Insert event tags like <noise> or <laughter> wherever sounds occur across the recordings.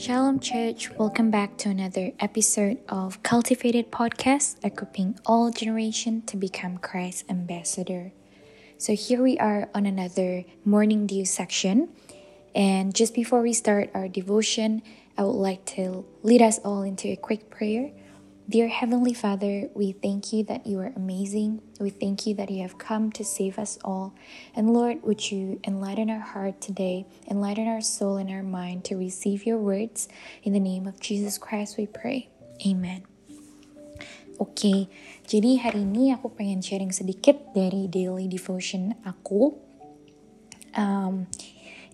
Shalom Church, welcome back to another episode of Cultivated Podcast, equipping all generation to become Christ's ambassador. So here we are on another morning dew section, and just before we start our devotion, I would like to lead us all into a quick prayer. Dear Heavenly Father, we thank you that you are amazing. We thank you that you have come to save us all. And Lord, would you enlighten our heart today, enlighten our soul and our mind to receive your words. In the name of Jesus Christ we pray. Amen. Okay, jadi hari ini aku pengen sharing sedikit dari daily devotion aku. Um,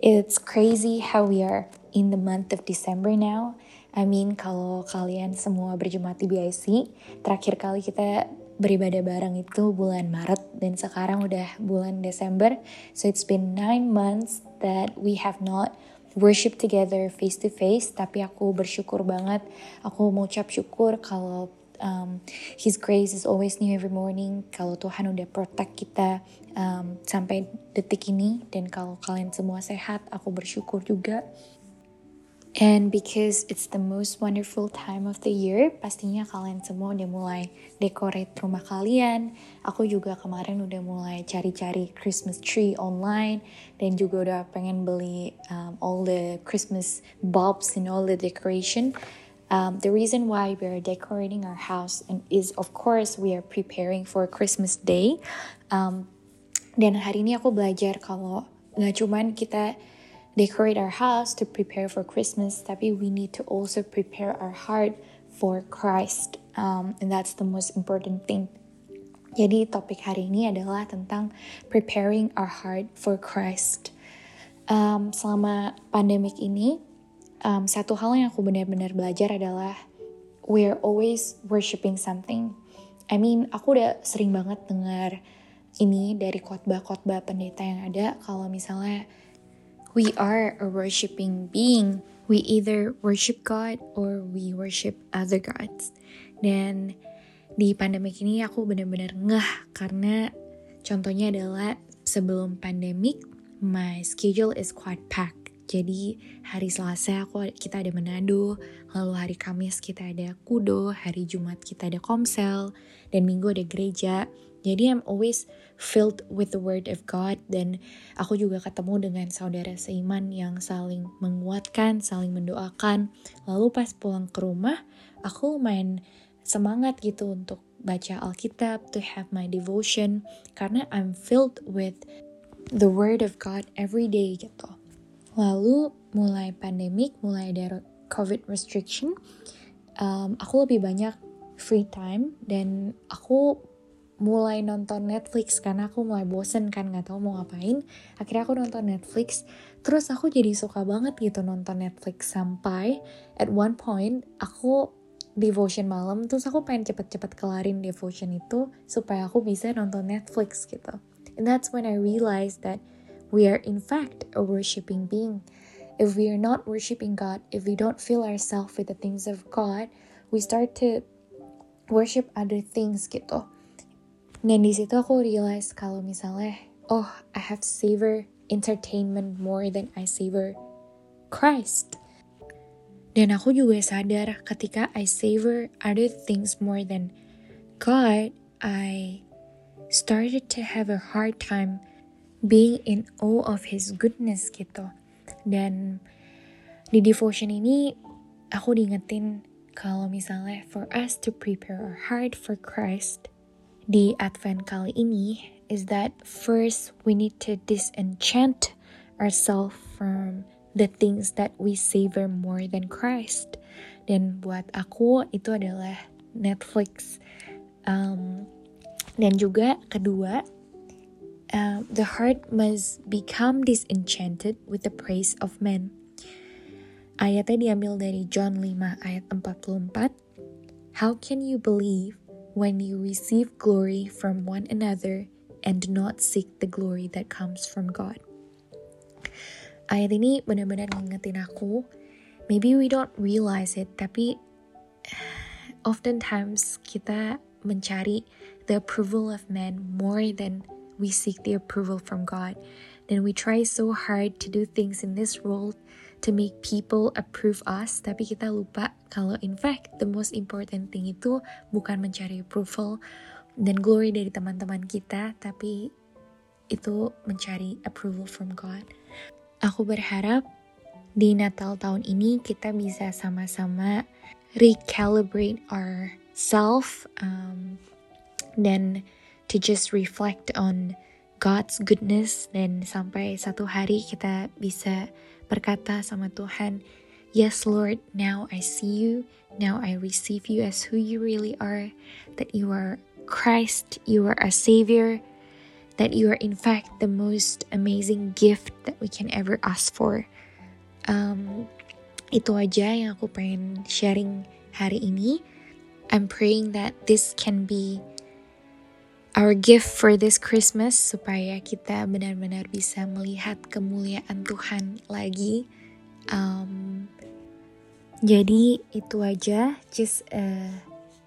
it's crazy how we are in the month of December now. I mean kalau kalian semua berjemaat di BIC, terakhir kali kita beribadah bareng itu bulan Maret dan sekarang udah bulan Desember. So it's been nine months that we have not worship together face to face. Tapi aku bersyukur banget. Aku mau ucap syukur kalau um, His grace is always new every morning. Kalau Tuhan udah protect kita um, sampai detik ini dan kalau kalian semua sehat, aku bersyukur juga. And because it's the most wonderful time of the year, pastinya kalian semua udah mulai decorate rumah kalian. Aku juga kemarin udah mulai cari-cari Christmas tree online dan juga udah pengen beli um, all the Christmas bulbs and all the decoration. Um, the reason why we are decorating our house and is of course we are preparing for Christmas Day. Um, dan hari ini aku belajar kalau nggak cuman kita decorate our house to prepare for Christmas, tapi we need to also prepare our heart for Christ. Um, and that's the most important thing. Jadi topik hari ini adalah tentang preparing our heart for Christ. Um, selama pandemik ini, um, satu hal yang aku benar-benar belajar adalah we're always worshiping something. I mean, aku udah sering banget dengar ini dari khotbah-khotbah pendeta yang ada kalau misalnya we are a worshiping being. We either worship God or we worship other gods. Dan di pandemik ini aku benar-benar ngeh karena contohnya adalah sebelum pandemik my schedule is quite packed. Jadi hari Selasa aku kita ada Manado, lalu hari Kamis kita ada Kudo, hari Jumat kita ada Komsel, dan Minggu ada gereja. Jadi I'm always filled with the word of God dan aku juga ketemu dengan saudara seiman yang saling menguatkan, saling mendoakan. Lalu pas pulang ke rumah, aku main semangat gitu untuk baca Alkitab, to have my devotion karena I'm filled with the word of God every day gitu. Lalu mulai pandemik, mulai ada COVID restriction, um, aku lebih banyak free time dan aku mulai nonton Netflix karena aku mulai bosen kan nggak tahu mau ngapain. Akhirnya aku nonton Netflix. Terus aku jadi suka banget gitu nonton Netflix sampai at one point aku devotion malam terus aku pengen cepet-cepet kelarin devotion itu supaya aku bisa nonton Netflix gitu. And that's when I realized that we are in fact a worshiping being. If we are not worshiping God if we don't fill ourselves with the things of God we start to worship other things gitu dan di situ aku realize kalau misalnya, oh, I have savor entertainment more than I savor Christ. Dan aku juga sadar ketika I savor other things more than God, I started to have a hard time being in awe of His goodness gitu. Dan di devotion ini aku diingetin kalau misalnya for us to prepare our heart for Christ, di Advent kali ini is that first we need to disenchant ourselves from the things that we savor more than Christ. Dan buat aku itu adalah Netflix. Um, dan juga kedua, uh, the heart must become disenchanted with the praise of men. Ayatnya diambil dari John 5 ayat 44. How can you believe when you receive glory from one another and do not seek the glory that comes from God. Ayat ini benar-benar ngingetin aku, maybe we don't realize it, tapi <sighs> oftentimes kita mencari the approval of men more than we seek the approval from God. Then we try so hard to do things in this world to make people approve us, tapi kita lupa kalau in fact the most important thing itu bukan mencari approval dan glory dari teman-teman kita, tapi itu mencari approval from God. Aku berharap di Natal tahun ini kita bisa sama-sama recalibrate our self um, dan to just reflect on God's goodness dan sampai satu hari kita bisa berkata sama Tuhan, Yes Lord, now I see you, now I receive you as who you really are, that you are Christ, you are a Savior, that you are in fact the most amazing gift that we can ever ask for. Um, itu aja yang aku pengen sharing hari ini. I'm praying that this can be our gift for this Christmas supaya kita benar-benar bisa melihat kemuliaan Tuhan lagi. Um, jadi itu aja, just a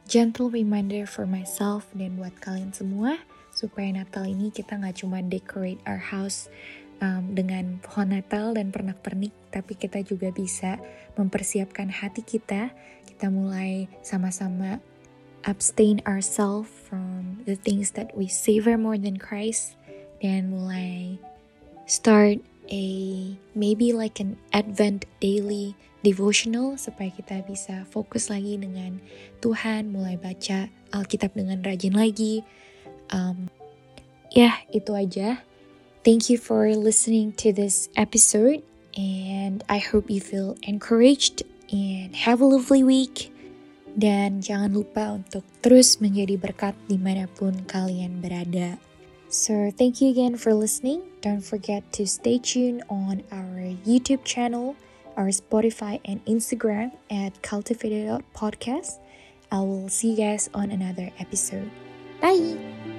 gentle reminder for myself dan buat kalian semua supaya Natal ini kita nggak cuma decorate our house um, dengan pohon Natal dan pernak-pernik, tapi kita juga bisa mempersiapkan hati kita. Kita mulai sama-sama abstain ourselves from the things that we savor more than Christ dan mulai start a maybe like an Advent daily devotional supaya kita bisa fokus lagi dengan Tuhan, mulai baca Alkitab dengan rajin lagi. Um, ya, yeah, itu aja. Thank you for listening to this episode, and I hope you feel encouraged and have a lovely week. Dan jangan lupa untuk terus menjadi berkat di mana pun kalian berada. So thank you again for listening. Don't forget to stay tuned on our YouTube channel, our Spotify and Instagram at Cultivated Podcast. I will see you guys on another episode. Bye!